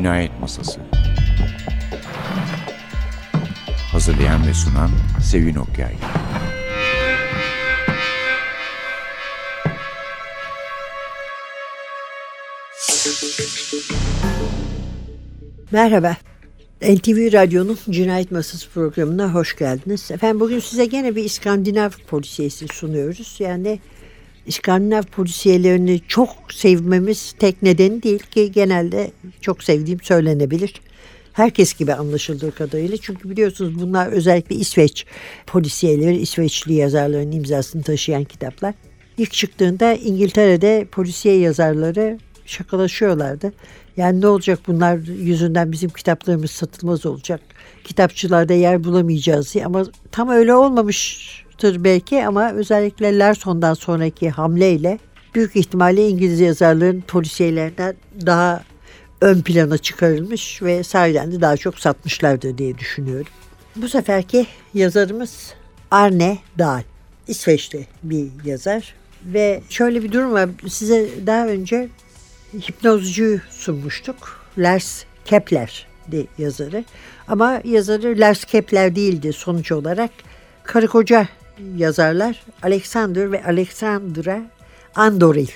Cinayet Masası Hazırlayan ve sunan Sevin Okyay Merhaba. NTV Radyo'nun Cinayet Masası programına hoş geldiniz. Efendim bugün size gene bir İskandinav polisiyesi sunuyoruz. Yani İskandinav polisiyelerini çok sevmemiz tek nedeni değil ki genelde çok sevdiğim söylenebilir. Herkes gibi anlaşıldığı kadarıyla. Çünkü biliyorsunuz bunlar özellikle İsveç polisiyeleri, İsveçli yazarların imzasını taşıyan kitaplar. İlk çıktığında İngiltere'de polisiye yazarları şakalaşıyorlardı. Yani ne olacak bunlar yüzünden bizim kitaplarımız satılmaz olacak. Kitapçılarda yer bulamayacağız diye. Ama tam öyle olmamıştır belki ama özellikle Larson'dan sonraki hamleyle büyük ihtimalle İngiliz yazarların polisiyelerinden daha ön plana çıkarılmış ve sahiden de daha çok satmışlardır diye düşünüyorum. Bu seferki yazarımız Arne Dahl. İsveçli bir yazar ve şöyle bir durum var. Size daha önce hipnozcuyu sunmuştuk. Lars Kepler de yazarı. Ama yazarı Lars Kepler değildi sonuç olarak. Karı koca yazarlar Alexander ve Alexandra Andoril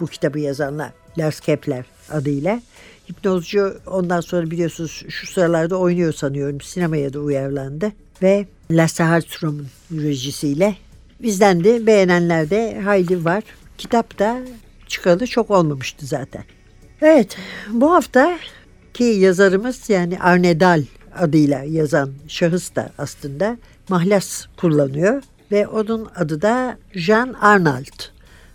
bu kitabı yazanlar. Lars Kepler adıyla. Hipnozcu ondan sonra biliyorsunuz şu sıralarda oynuyor sanıyorum. Sinemaya da uyarlandı. Ve Lasse Hallström'ün rejisiyle bizden de beğenenler de hayli var. Kitap da çıkalı çok olmamıştı zaten. Evet bu hafta ki yazarımız yani Arne Dahl adıyla yazan şahıs da aslında mahlas kullanıyor ve onun adı da Jean Arnold.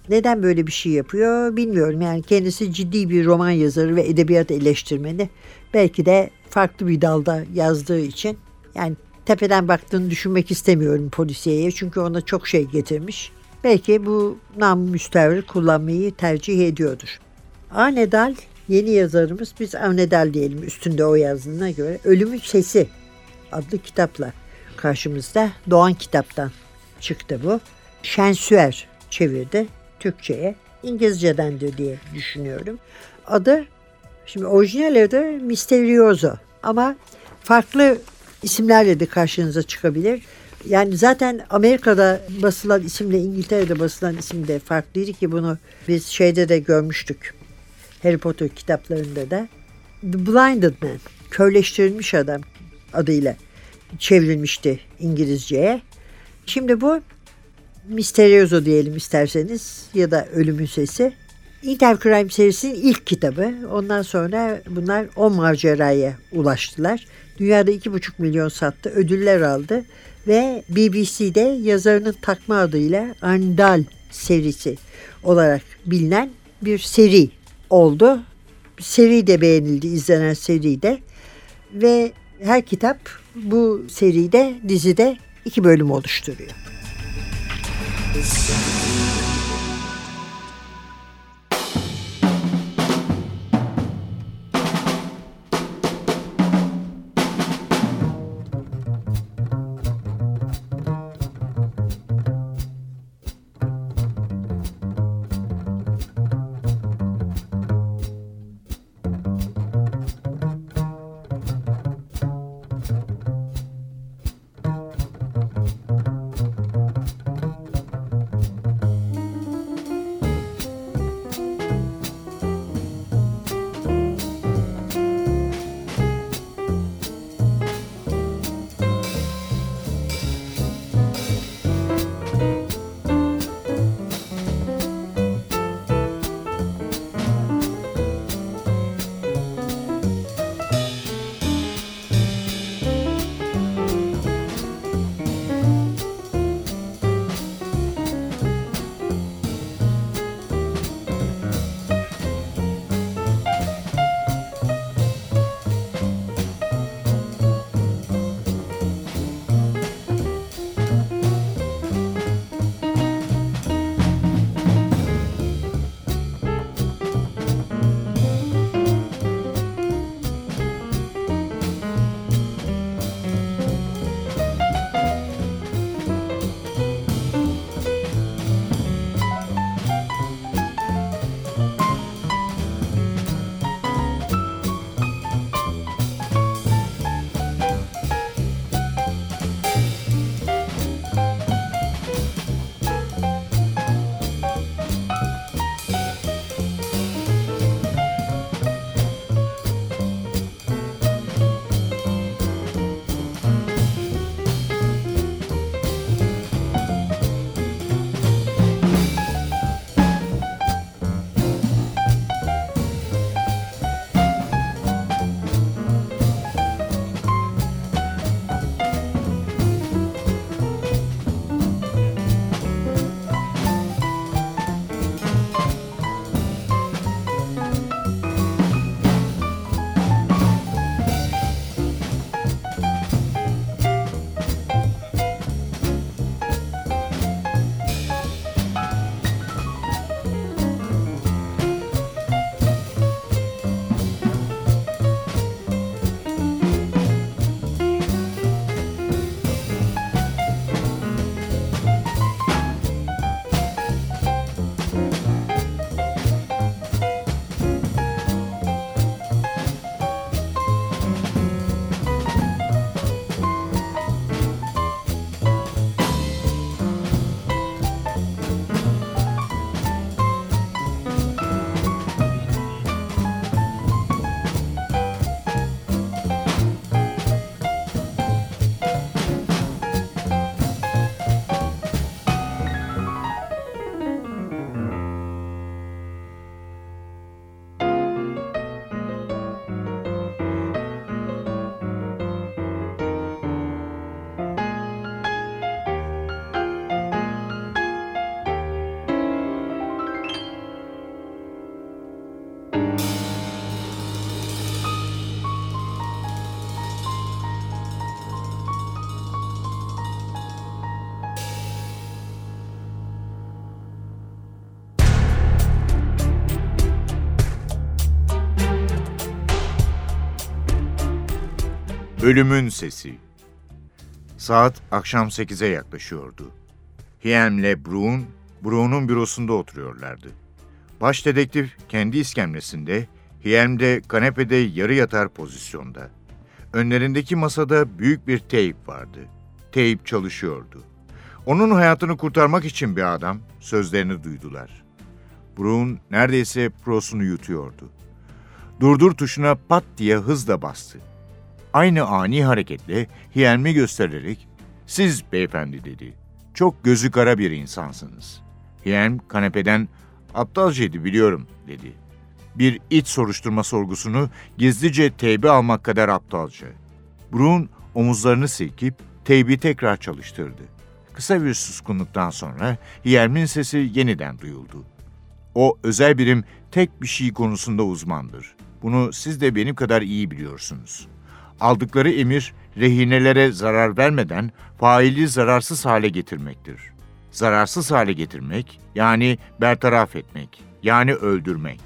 Neden böyle bir şey yapıyor bilmiyorum. Yani kendisi ciddi bir roman yazarı ve edebiyat eleştirmeni. Belki de farklı bir dalda yazdığı için yani tepeden baktığını düşünmek istemiyorum polisiyeye. Çünkü ona çok şey getirmiş. Belki bu nam müstevri kullanmayı tercih ediyordur. Arnedal yeni yazarımız biz Arnedal diyelim üstünde o yazdığına göre Ölümün Sesi adlı kitapla karşımızda Doğan Kitap'tan çıktı bu. Şensüer çevirdi Türkçe'ye. İngilizcedendir diye düşünüyorum. Adı şimdi orijinal adı Misterioso ama farklı isimlerle de karşınıza çıkabilir. Yani zaten Amerika'da basılan isimle İngiltere'de basılan isim de farklıydı ki bunu biz şeyde de görmüştük. Harry Potter kitaplarında da. The Blinded Man, körleştirilmiş adam adıyla çevrilmişti İngilizceye. Şimdi bu Misterioso diyelim isterseniz ya da Ölümün Sesi. Intercrime serisinin ilk kitabı. Ondan sonra bunlar o maceraya ulaştılar. Dünyada 2,5 milyon sattı, ödüller aldı ve BBC'de yazarının takma adıyla Andal serisi olarak bilinen bir seri oldu. Seri de beğenildi, izlenen seri de ve her kitap bu seride, dizide iki bölüm oluşturuyor. Ölümün Sesi Saat akşam 8'e yaklaşıyordu. Hiem'le Bruun, Bruun'un bürosunda oturuyorlardı. Baş dedektif kendi iskemlesinde, Hielm de kanepede yarı yatar pozisyonda. Önlerindeki masada büyük bir teyp vardı. Teyp çalışıyordu. Onun hayatını kurtarmak için bir adam sözlerini duydular. Bruun neredeyse prosunu yutuyordu. Durdur tuşuna pat diye hızla bastı. Aynı ani hareketle Hielm'i göstererek "Siz beyefendi" dedi. "Çok gözü kara bir insansınız." Hielm kanepeden "Aptalcaydı biliyorum." dedi. Bir iç soruşturma sorgusunu gizlice teybi almak kadar aptalca. Bruun omuzlarını silkip teybi tekrar çalıştırdı. Kısa bir suskunluktan sonra Hielm'in sesi yeniden duyuldu. O özel birim tek bir şey konusunda uzmandır. Bunu siz de benim kadar iyi biliyorsunuz. Aldıkları emir rehinelere zarar vermeden faili zararsız hale getirmektir. Zararsız hale getirmek yani bertaraf etmek yani öldürmek.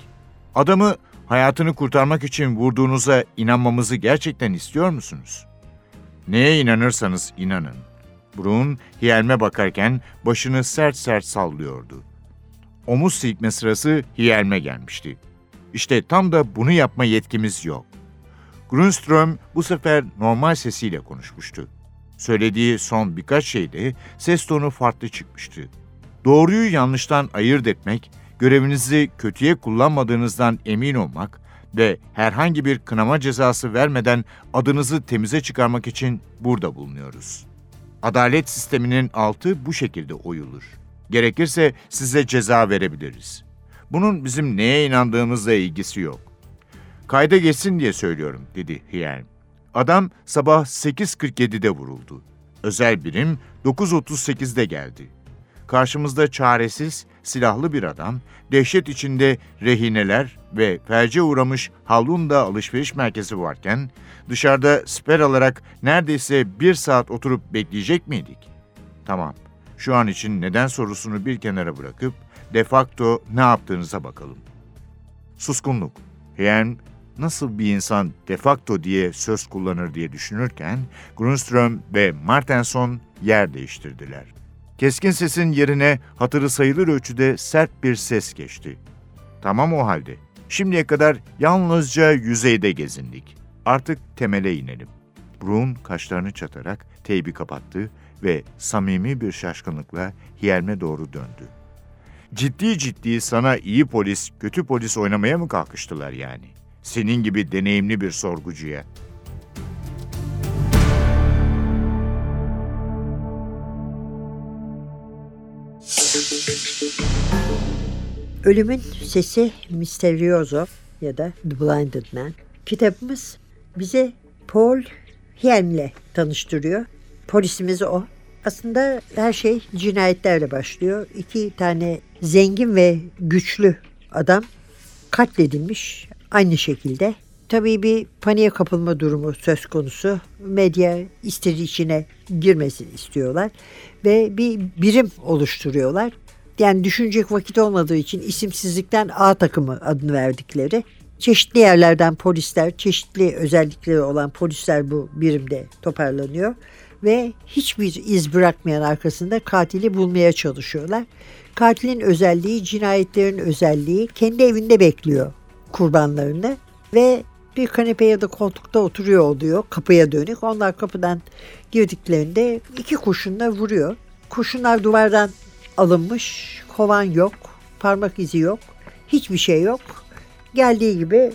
Adamı hayatını kurtarmak için vurduğunuza inanmamızı gerçekten istiyor musunuz? Neye inanırsanız inanın. Bruun Hiyelme bakarken başını sert sert sallıyordu. Omuz silkme sırası Hiyelme gelmişti. İşte tam da bunu yapma yetkimiz yok. Grunström bu sefer normal sesiyle konuşmuştu. Söylediği son birkaç şeyde ses tonu farklı çıkmıştı. Doğruyu yanlıştan ayırt etmek, görevinizi kötüye kullanmadığınızdan emin olmak ve herhangi bir kınama cezası vermeden adınızı temize çıkarmak için burada bulunuyoruz. Adalet sisteminin altı bu şekilde oyulur. Gerekirse size ceza verebiliriz. Bunun bizim neye inandığımızla ilgisi yok. Kayda geçsin diye söylüyorum, dedi Hiyelm. Adam sabah 8.47'de vuruldu. Özel birim 9.38'de geldi. Karşımızda çaresiz, silahlı bir adam, dehşet içinde rehineler ve felce uğramış Hallunda alışveriş merkezi varken, dışarıda siper alarak neredeyse bir saat oturup bekleyecek miydik? Tamam, şu an için neden sorusunu bir kenara bırakıp, de facto ne yaptığınıza bakalım. Suskunluk. Hien nasıl bir insan de facto diye söz kullanır diye düşünürken Grunström ve Martenson yer değiştirdiler. Keskin sesin yerine hatırı sayılır ölçüde sert bir ses geçti. Tamam o halde. Şimdiye kadar yalnızca yüzeyde gezindik. Artık temele inelim. Bruun kaşlarını çatarak teybi kapattı ve samimi bir şaşkınlıkla Hiyelme doğru döndü. Ciddi ciddi sana iyi polis, kötü polis oynamaya mı kalkıştılar yani? Senin gibi deneyimli bir sorgucuya. Ölümün Sesi Misterioso ya da The Blinded Man. Kitabımız bize Paul Hien'le tanıştırıyor. Polisimiz o. Aslında her şey cinayetlerle başlıyor. İki tane zengin ve güçlü adam katledilmiş aynı şekilde. Tabii bir paniğe kapılma durumu söz konusu. Medya istediği içine girmesini istiyorlar ve bir birim oluşturuyorlar. Yani düşünecek vakit olmadığı için isimsizlikten A takımı adını verdikleri. Çeşitli yerlerden polisler, çeşitli özellikleri olan polisler bu birimde toparlanıyor ve hiçbir iz bırakmayan arkasında katili bulmaya çalışıyorlar. Katilin özelliği, cinayetlerin özelliği kendi evinde bekliyor kurbanlarını ve bir kanepe ya da koltukta oturuyor oluyor kapıya dönük. Onlar kapıdan girdiklerinde iki kurşunla vuruyor. Kurşunlar duvardan alınmış, kovan yok, parmak izi yok, hiçbir şey yok. Geldiği gibi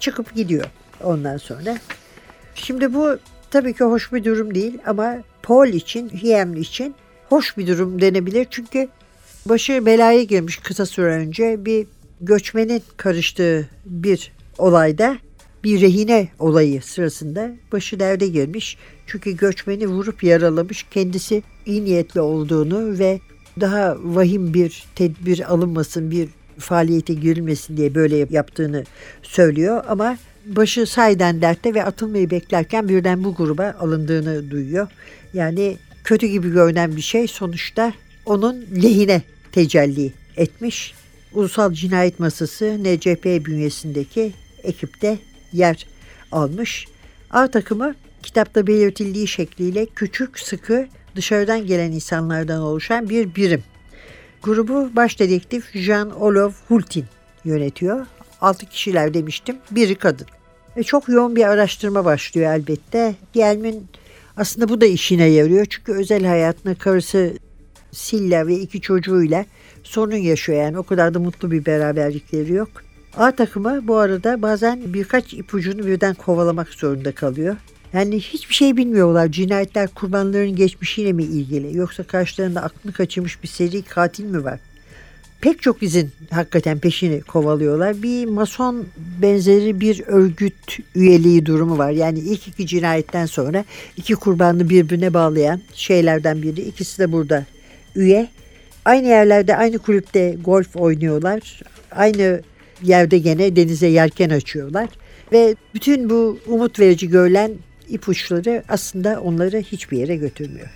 çıkıp gidiyor ondan sonra. Şimdi bu tabii ki hoş bir durum değil ama Paul için, Hiem için hoş bir durum denebilir. Çünkü başı belaya girmiş kısa süre önce bir göçmenin karıştığı bir olayda bir rehine olayı sırasında başı derde girmiş. Çünkü göçmeni vurup yaralamış. Kendisi iyi niyetli olduğunu ve daha vahim bir tedbir alınmasın, bir faaliyete girilmesin diye böyle yaptığını söylüyor ama başı sayden dertte ve atılmayı beklerken birden bu gruba alındığını duyuyor. Yani kötü gibi görünen bir şey sonuçta onun lehine tecelli etmiş. Ulusal Cinayet Masası NCP bünyesindeki ekipte yer almış. A takımı kitapta belirtildiği şekliyle küçük, sıkı, dışarıdan gelen insanlardan oluşan bir birim. Grubu baş dedektif Jean-Olof Hultin yönetiyor. Altı kişiler demiştim, biri kadın. Ve çok yoğun bir araştırma başlıyor elbette. Gelmin aslında bu da işine yarıyor. Çünkü özel hayatında karısı Silla ve iki çocuğuyla sorun yaşıyor. Yani o kadar da mutlu bir beraberlikleri yok. A takımı bu arada bazen birkaç ipucunu birden kovalamak zorunda kalıyor. Yani hiçbir şey bilmiyorlar. Cinayetler kurbanların geçmişiyle mi ilgili yoksa karşılarında aklını kaçırmış bir seri katil mi var? Pek çok izin hakikaten peşini kovalıyorlar. Bir mason benzeri bir örgüt üyeliği durumu var. Yani ilk iki cinayetten sonra iki kurbanı birbirine bağlayan şeylerden biri. İkisi de burada üye. Aynı yerlerde aynı kulüpte golf oynuyorlar. Aynı yerde gene denize yelken açıyorlar. Ve bütün bu umut verici görülen ipuçları aslında onları hiçbir yere götürmüyor.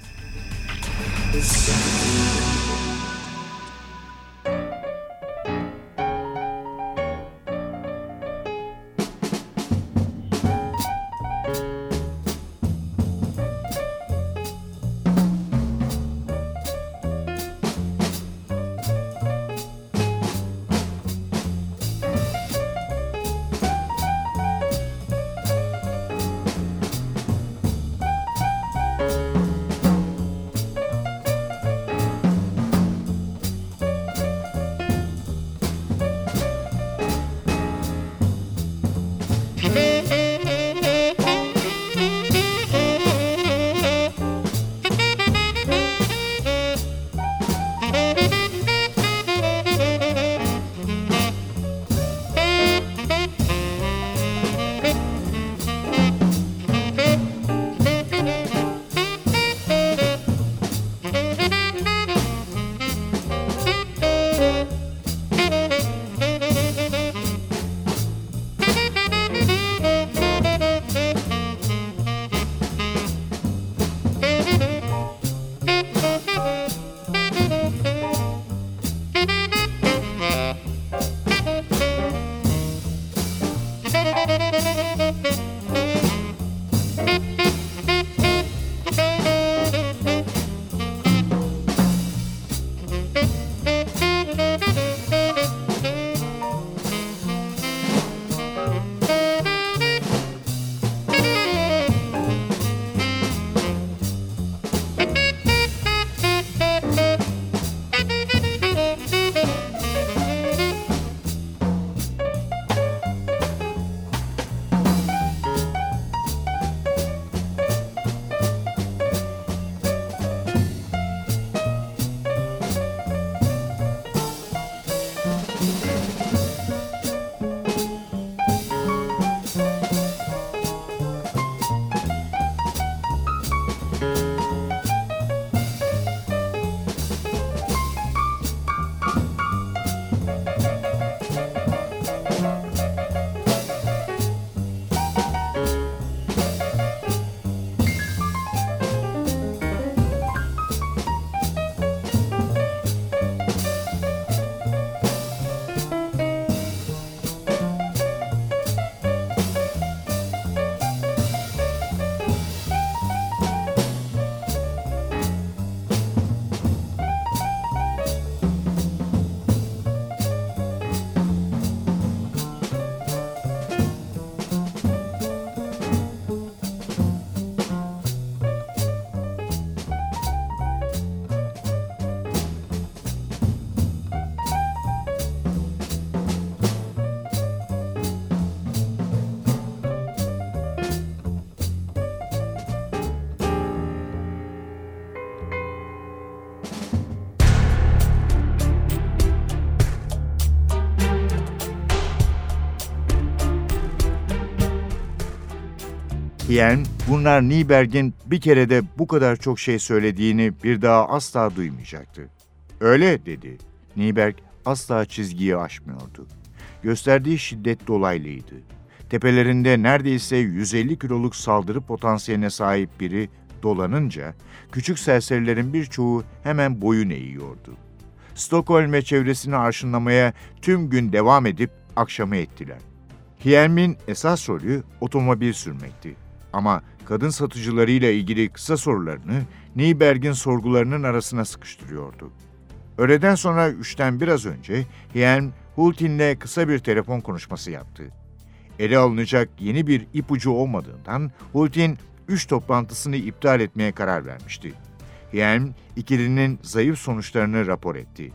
Hien, bunlar Nieberg'in bir kere de bu kadar çok şey söylediğini bir daha asla duymayacaktı. Öyle dedi. Nieberg asla çizgiyi aşmıyordu. Gösterdiği şiddet dolaylıydı. Tepelerinde neredeyse 150 kiloluk saldırı potansiyeline sahip biri dolanınca küçük serserilerin birçoğu hemen boyun eğiyordu. Stockholm ve çevresini arşınlamaya tüm gün devam edip akşama ettiler. Hiermin esas rolü otomobil sürmekti. Ama kadın satıcılarıyla ilgili kısa sorularını Neyberg'in sorgularının arasına sıkıştırıyordu. Öğleden sonra üçten biraz önce Hien Hultin'le kısa bir telefon konuşması yaptı. Ele alınacak yeni bir ipucu olmadığından Hultin üç toplantısını iptal etmeye karar vermişti. Hien ikilinin zayıf sonuçlarını rapor etti.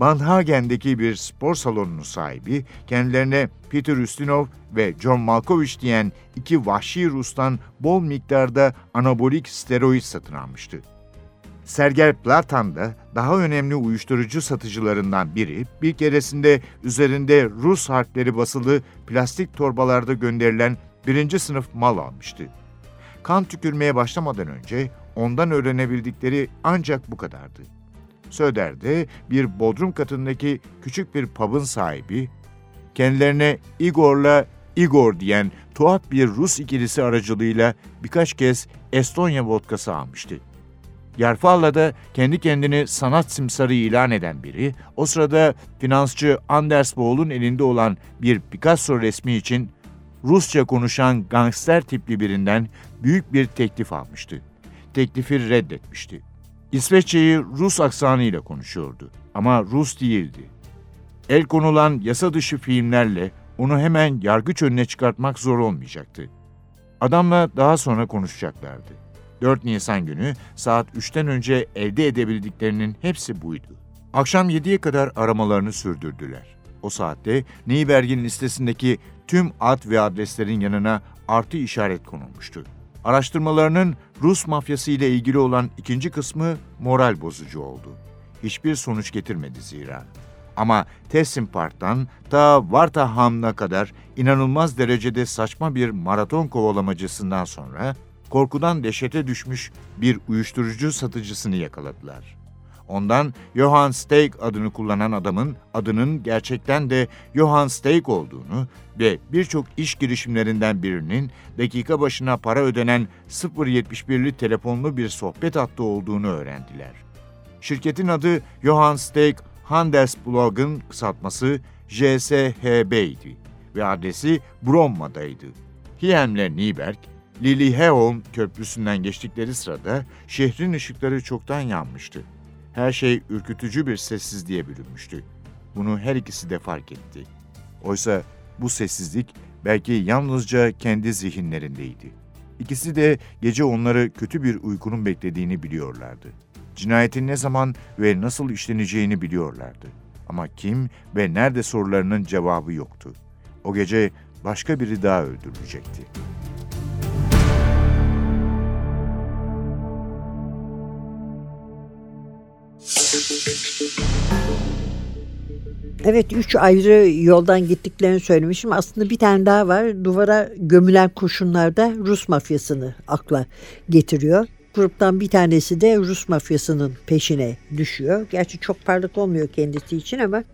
Bandhagen'deki bir spor salonunun sahibi kendilerine Peter Ustinov ve John Malkovich diyen iki vahşi Rus'tan bol miktarda anabolik steroid satın almıştı. Sergel Platan da daha önemli uyuşturucu satıcılarından biri bir keresinde üzerinde Rus harfleri basılı plastik torbalarda gönderilen birinci sınıf mal almıştı. Kan tükürmeye başlamadan önce ondan öğrenebildikleri ancak bu kadardı. Söder'de bir bodrum katındaki küçük bir pub'ın sahibi, kendilerine Igor'la Igor diyen tuhaf bir Rus ikilisi aracılığıyla birkaç kez Estonya vodkası almıştı. Yarfalla'da kendi kendini sanat simsarı ilan eden biri, o sırada finansçı Anders Bohl'un elinde olan bir Picasso resmi için Rusça konuşan gangster tipli birinden büyük bir teklif almıştı. Teklifi reddetmişti. İsveççeyi Rus aksanıyla konuşuyordu ama Rus değildi. El konulan yasa dışı filmlerle onu hemen yargıç önüne çıkartmak zor olmayacaktı. Adamla daha sonra konuşacaklardı. 4 Nisan günü saat 3'ten önce elde edebildiklerinin hepsi buydu. Akşam 7'ye kadar aramalarını sürdürdüler. O saatte Neyberg'in listesindeki tüm ad ve adreslerin yanına artı işaret konulmuştu. Araştırmalarının Rus mafyası ile ilgili olan ikinci kısmı moral bozucu oldu. Hiçbir sonuç getirmedi zira. Ama Tessin Park'tan ta Vartaham'a kadar inanılmaz derecede saçma bir maraton kovalamacısından sonra korkudan dehşete düşmüş bir uyuşturucu satıcısını yakaladılar. Ondan Johann Steak adını kullanan adamın adının gerçekten de Johann Steak olduğunu ve birçok iş girişimlerinden birinin dakika başına para ödenen 0.71'li telefonlu bir sohbet hattı olduğunu öğrendiler. Şirketin adı Johann Steak Handelsblog'un kısaltması JSHB idi ve adresi Bromma'daydı. Hiemle Nieberg, Lilleheholm köprüsünden geçtikleri sırada şehrin ışıkları çoktan yanmıştı. Her şey ürkütücü bir sessizliğe bürünmüştü. Bunu her ikisi de fark etti. Oysa bu sessizlik belki yalnızca kendi zihinlerindeydi. İkisi de gece onları kötü bir uykunun beklediğini biliyorlardı. Cinayetin ne zaman ve nasıl işleneceğini biliyorlardı. Ama kim ve nerede sorularının cevabı yoktu. O gece başka biri daha öldürülecekti. Evet üç ayrı yoldan gittiklerini söylemişim. Aslında bir tane daha var. Duvara gömülen kurşunlarda Rus mafyasını akla getiriyor. Gruptan bir tanesi de Rus mafyasının peşine düşüyor. Gerçi çok parlak olmuyor kendisi için ama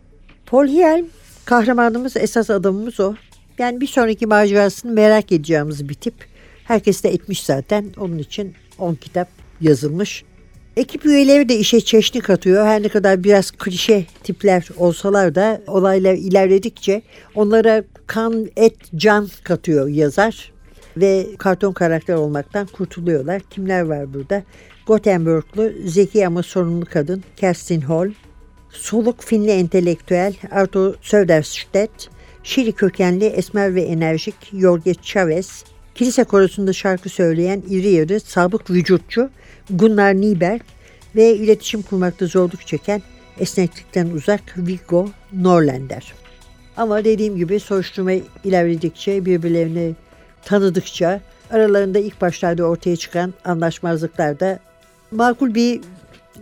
Paul Hielm kahramanımız esas adamımız o. Yani bir sonraki macerasını merak edeceğimiz bir tip. Herkes de etmiş zaten. Onun için 10 kitap yazılmış. Ekip üyeleri de işe çeşni katıyor. Her ne kadar biraz klişe tipler olsalar da olaylar ilerledikçe onlara kan, et, can katıyor yazar. Ve karton karakter olmaktan kurtuluyorlar. Kimler var burada? Gothenburglu zeki ama sorumlu kadın Kerstin Hall, soluk Finli entelektüel Arto Söderstedt, Şili kökenli esmer ve enerjik Jorge Chavez, kilise korosunda şarkı söyleyen iri yarı sabık vücutçu Gunnar Nieberg ve iletişim kurmakta zorluk çeken esneklikten uzak Viggo Norlander. Ama dediğim gibi soruşturma ilerledikçe birbirlerini tanıdıkça aralarında ilk başlarda ortaya çıkan anlaşmazlıklar da makul bir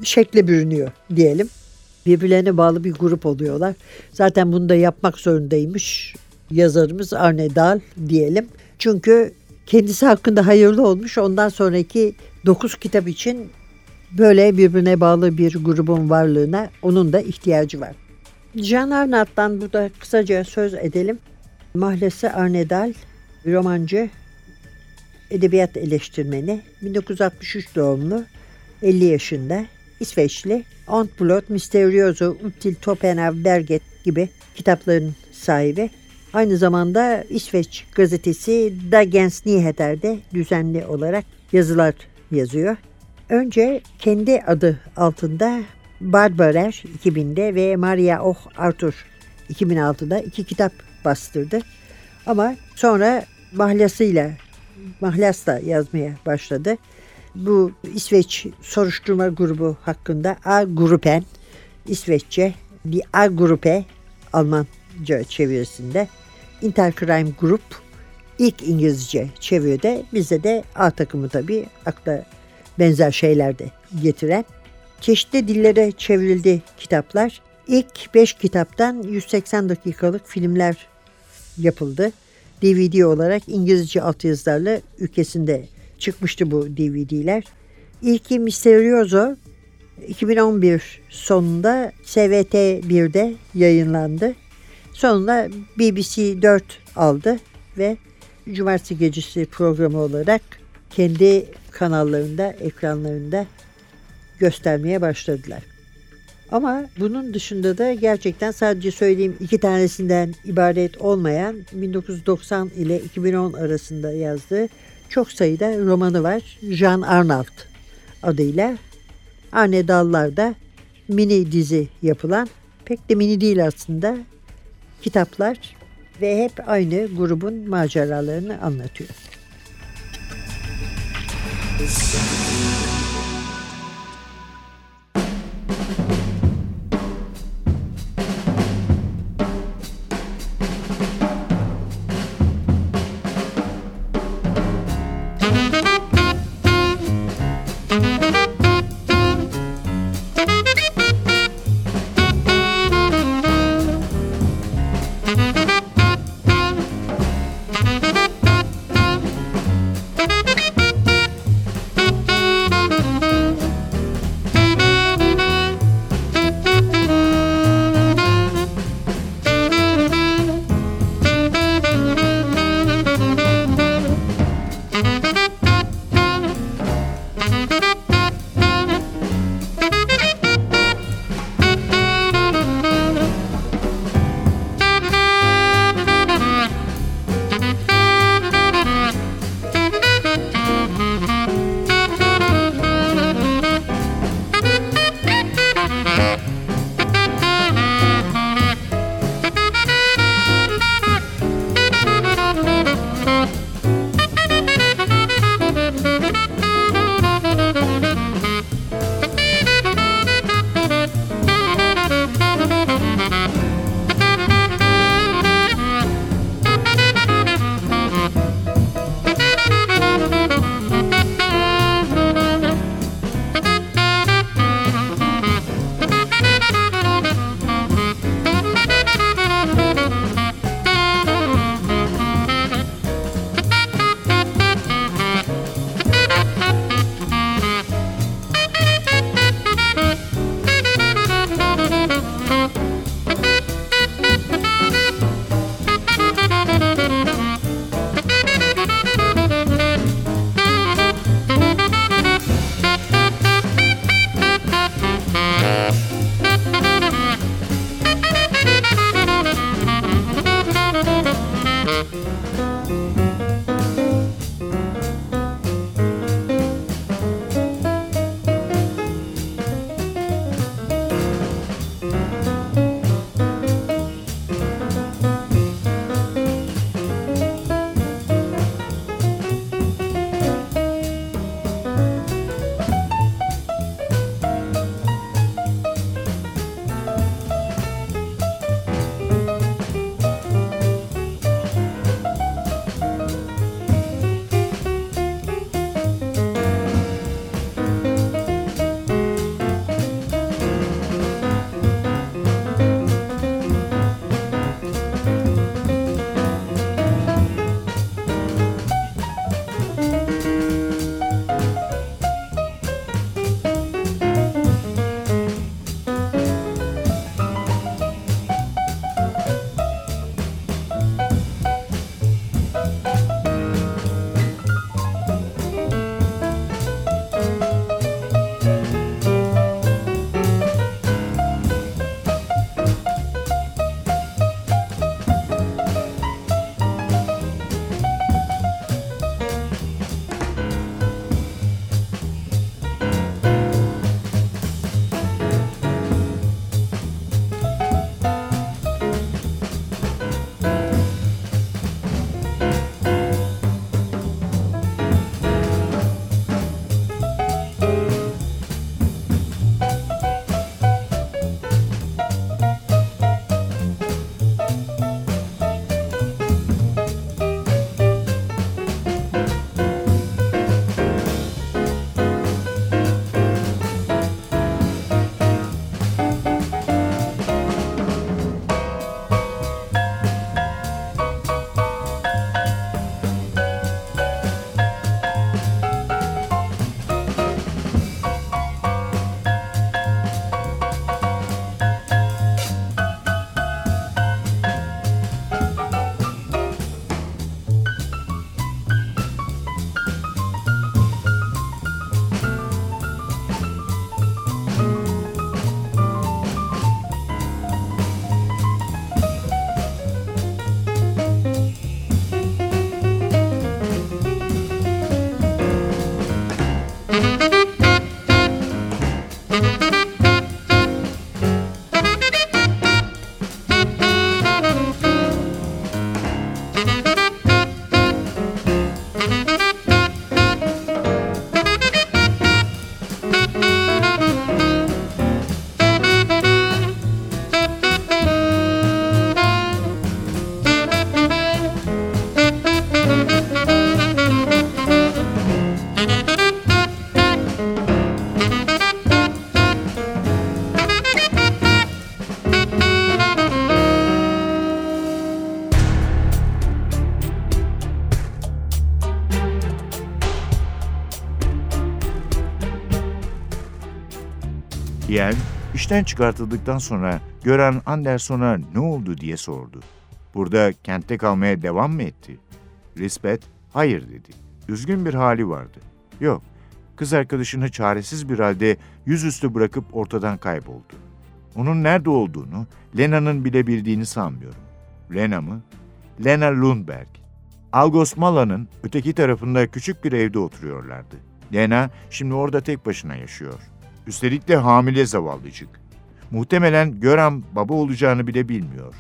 şekle bürünüyor diyelim. Birbirlerine bağlı bir grup oluyorlar. Zaten bunu da yapmak zorundaymış yazarımız Arne Dahl diyelim. Çünkü kendisi hakkında hayırlı olmuş. Ondan sonraki 9 kitap için böyle birbirine bağlı bir grubun varlığına onun da ihtiyacı var. Jean Arnaud'dan burada kısaca söz edelim. Mahlesi Arnedal, romancı, edebiyat eleştirmeni, 1963 doğumlu, 50 yaşında, İsveçli, Ontblot, Misterioso, Uttil Topenav, Derget gibi kitapların sahibi. Aynı zamanda İsveç gazetesi Dagens Nyheter'de düzenli olarak yazılar yazıyor. Önce kendi adı altında Barbarer 2000'de ve Maria Oh Arthur 2006'da iki kitap bastırdı. Ama sonra mahlasıyla, mahlasla yazmaya başladı. Bu İsveç soruşturma grubu hakkında A Gruppen, İsveççe Die A-Gruppe Almanca çevirisinde Intercrime Group ilk İngilizce çeviride bize de A takımı tabii akla benzer şeyler de getiren. Çeşitli dillere çevrildi kitaplar. İlk 5 kitaptan 180 dakikalık filmler yapıldı. DVD olarak İngilizce altyazılarla ülkesinde çıkmıştı bu DVD'ler. İlki Misterioso 2011 sonunda SVT 1'de yayınlandı. Sonunda BBC 4 aldı ve Cumartesi Gecesi programı olarak kendi kanallarında, ekranlarında göstermeye başladılar. Ama bunun dışında da gerçekten sadece söyleyeyim iki tanesinden ibaret olmayan 1990 ile 2010 arasında yazdığı çok sayıda romanı var. Jean Arnault adıyla. Arne Dallar'da mini dizi yapılan pek de mini değil aslında kitaplar ve hep aynı grubun maceralarını anlatıyor. Hien, işten çıkartıldıktan sonra gören Anderson'a ne oldu diye sordu. Burada kentte kalmaya devam mı etti? Lisbeth, hayır dedi. Üzgün bir hali vardı. Yok, kız arkadaşını çaresiz bir halde yüzüstü bırakıp ortadan kayboldu. Onun nerede olduğunu Lena'nın bilebildiğini sanmıyorum. Lena mı? Lena Lundberg. Algos Mala'nın öteki tarafında küçük bir evde oturuyorlardı. Lena şimdi orada tek başına yaşıyor. Üstelik de hamile zavallıcık. Muhtemelen Göran baba olacağını bile bilmiyor.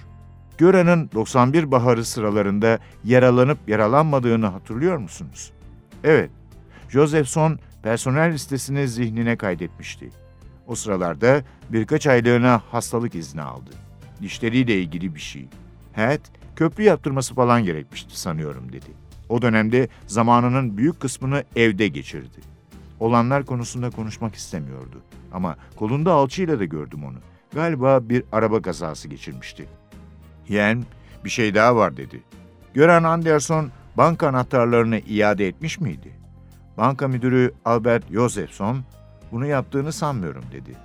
Göran'ın 91 baharı sıralarında yaralanıp yaralanmadığını hatırlıyor musunuz? Evet, Josephson personel listesini zihnine kaydetmişti. O sıralarda birkaç aylığına hastalık izni aldı. Dişleriyle ilgili bir şey. Hat, köprü yaptırması falan gerekmişti sanıyorum dedi. O dönemde zamanının büyük kısmını evde geçirdi. Olanlar konusunda konuşmak istemiyordu. Ama kolunda alçıyla da gördüm onu. Galiba bir araba kazası geçirmişti. Yen, bir şey daha var dedi. Gören Anderson banka anahtarlarını iade etmiş miydi? Banka müdürü Albert Josephson, bunu yaptığını sanmıyorum dedi.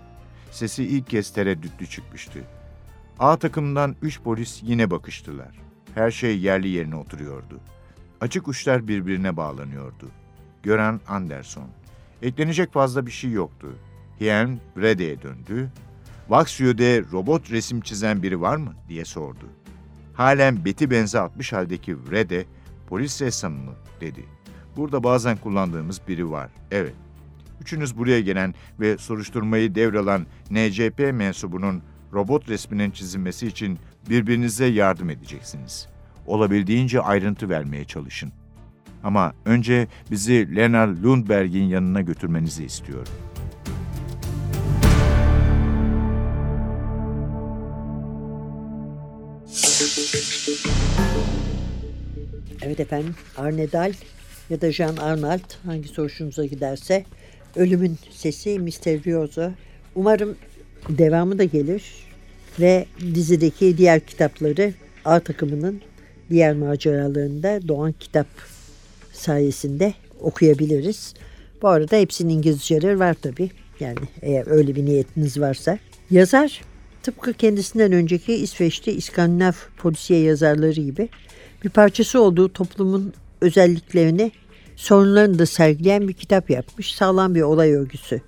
Sesi ilk kez tereddütlü çıkmıştı. A takımından üç polis yine bakıştılar. Her şey yerli yerine oturuyordu. Açık uçlar birbirine bağlanıyordu. Gören Anderson. Eklenecek fazla bir şey yoktu. Hien Rede'ye döndü. Vaxio'de robot resim çizen biri var mı diye sordu. Halen beti benze atmış haldeki Rede, polis ressamı mı dedi. Burada bazen kullandığımız biri var. Evet. Üçünüz buraya gelen ve soruşturmayı devralan NCP mensubunun robot resminin çizilmesi için birbirinize yardım edeceksiniz. Olabildiğince ayrıntı vermeye çalışın. Ama önce bizi Lena Lundberg'in yanına götürmenizi istiyorum. Evet efendim Arne Dahl ya da Jean Arnold hangi hoşunuza giderse Ölümün Sesi Misterioso. Umarım devamı da gelir ve dizideki diğer kitapları A takımının diğer maceralarında Doğan Kitap sayesinde okuyabiliriz. Bu arada hepsinin İngilizceleri var tabii. Yani eğer öyle bir niyetiniz varsa. Yazar tıpkı kendisinden önceki İsveçli İskandinav polisiye yazarları gibi bir parçası olduğu toplumun özelliklerini sorunlarını da sergileyen bir kitap yapmış. Sağlam bir olay örgüsü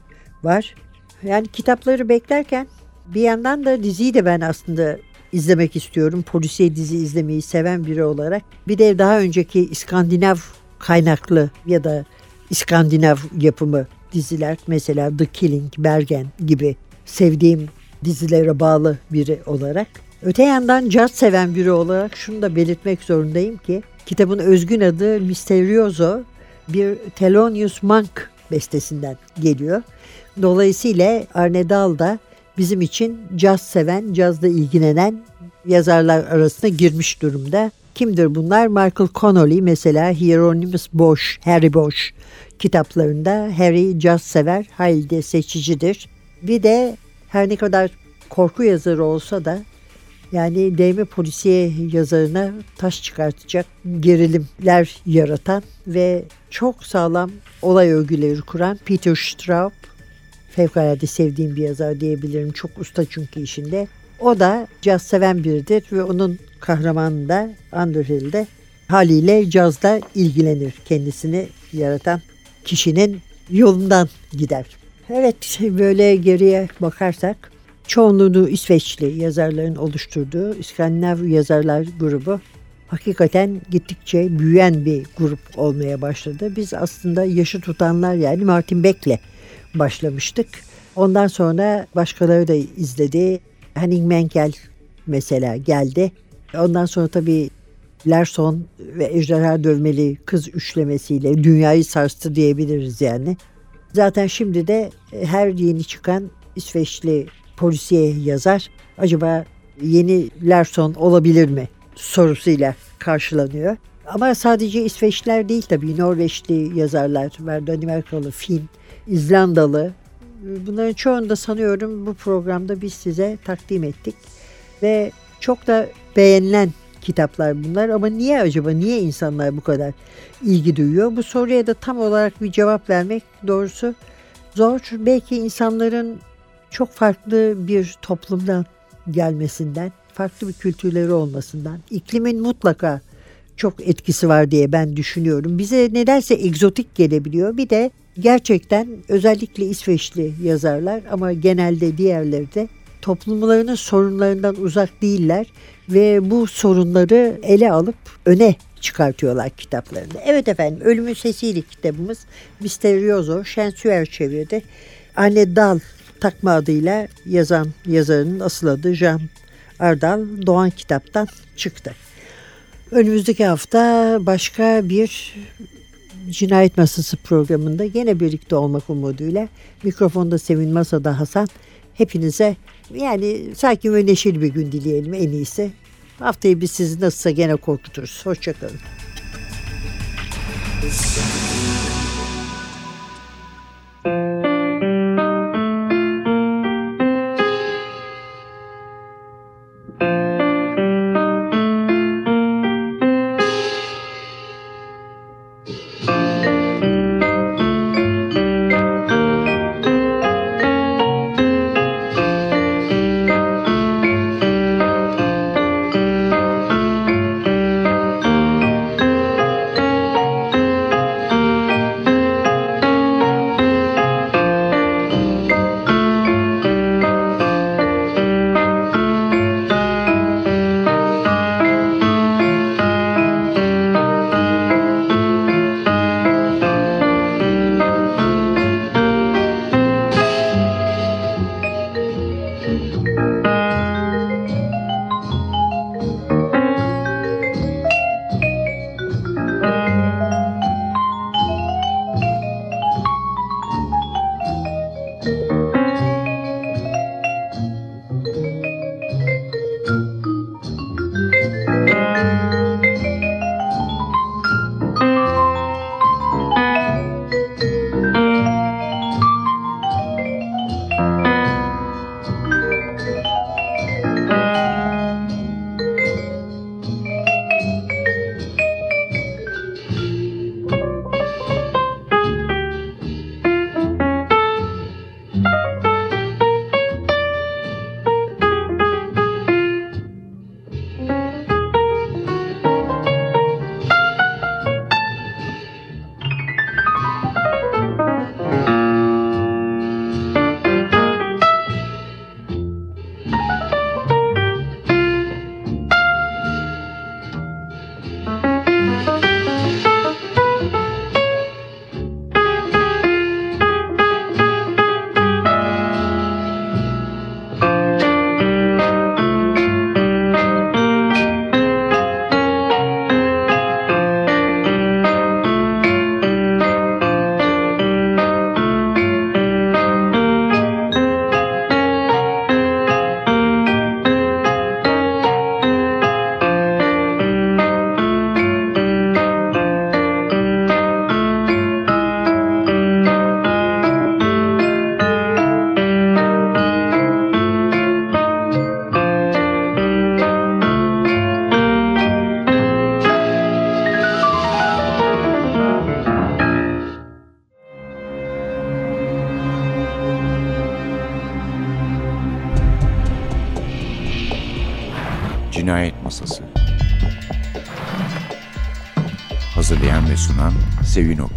var. Yani kitapları beklerken bir yandan da diziyi de ben aslında izlemek istiyorum. Polisiye dizi izlemeyi seven biri olarak. Bir de daha önceki İskandinav kaynaklı ya da İskandinav yapımı diziler mesela The Killing, Bergen gibi sevdiğim dizilere bağlı biri olarak. Öte yandan caz seven biri olarak şunu da belirtmek zorundayım ki kitabın özgün adı Misterioso bir Thelonious Monk bestesinden geliyor. Dolayısıyla Arne Dahl da bizim için caz seven, cazla ilgilenen yazarlar arasına girmiş durumda. Kimdir bunlar? Michael Connolly mesela Hieronymus Bosch, Harry Bosch kitaplarında Harry caz sever, hayli de seçicidir. Bir de her ne kadar korku yazarı olsa da yani değme polisiye yazarına taş çıkartacak gerilimler yaratan ve çok sağlam olay örgüleri kuran Peter Straub fevkalade sevdiğim bir yazar diyebilirim. Çok usta çünkü işinde. O da caz seven biridir ve onun kahramanı da Underhill de haliyle cazda ilgilenir. Kendisini yaratan kişinin yolundan gider. Evet böyle geriye bakarsak çoğunluğunu İsveçli yazarların oluşturduğu İskandinav yazarlar grubu hakikaten gittikçe büyüyen bir grup olmaya başladı. Biz aslında yaşı tutanlar yani Martin Beck'le başlamıştık. Ondan sonra başkaları da izledi. Henning Menkel mesela geldi. Ondan sonra tabii Larson ve Ejderha Dövmeli kız üçlemesiyle dünyayı sarstı diyebiliriz yani. Zaten şimdi de her yeni çıkan İsveçli polisiye yazar acaba yeni Larson olabilir mi sorusuyla karşılanıyor. Ama sadece İsveçliler değil tabii Norveçli yazarlar var, Danimarkalı, Fin, İzlandalı. Bunların çoğunu da sanıyorum bu programda biz size takdim ettik. Ve çok da beğenilen kitaplar bunlar ama niye acaba niye insanlar bu kadar ilgi duyuyor? Bu soruya da tam olarak bir cevap vermek doğrusu zor. Belki insanların çok farklı bir toplumdan gelmesinden, farklı bir kültürleri olmasından, iklimin mutlaka çok etkisi var diye ben düşünüyorum. Bize nedense egzotik gelebiliyor. Bir de gerçekten özellikle İsveçli yazarlar ama genelde diğerleri de toplumlarının sorunlarından uzak değiller ve bu sorunları ele alıp öne çıkartıyorlar kitaplarında. Evet efendim Ölümün Sesiyle kitabımız Misterioso Şensüer çevirdi. Anne Dal takma adıyla yazan yazarının asıl adı Jean Ardal Doğan kitaptan çıktı. Önümüzdeki hafta başka bir Cinayet Masası programında yine birlikte olmak umuduyla mikrofonda Sevin Masa'da Hasan hepinize yani sakin ve neşeli bir gün dileyelim en iyisi. Haftayı biz sizi nasılsa gene korkuturuz. Hoşçakalın.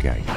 Hazırlayan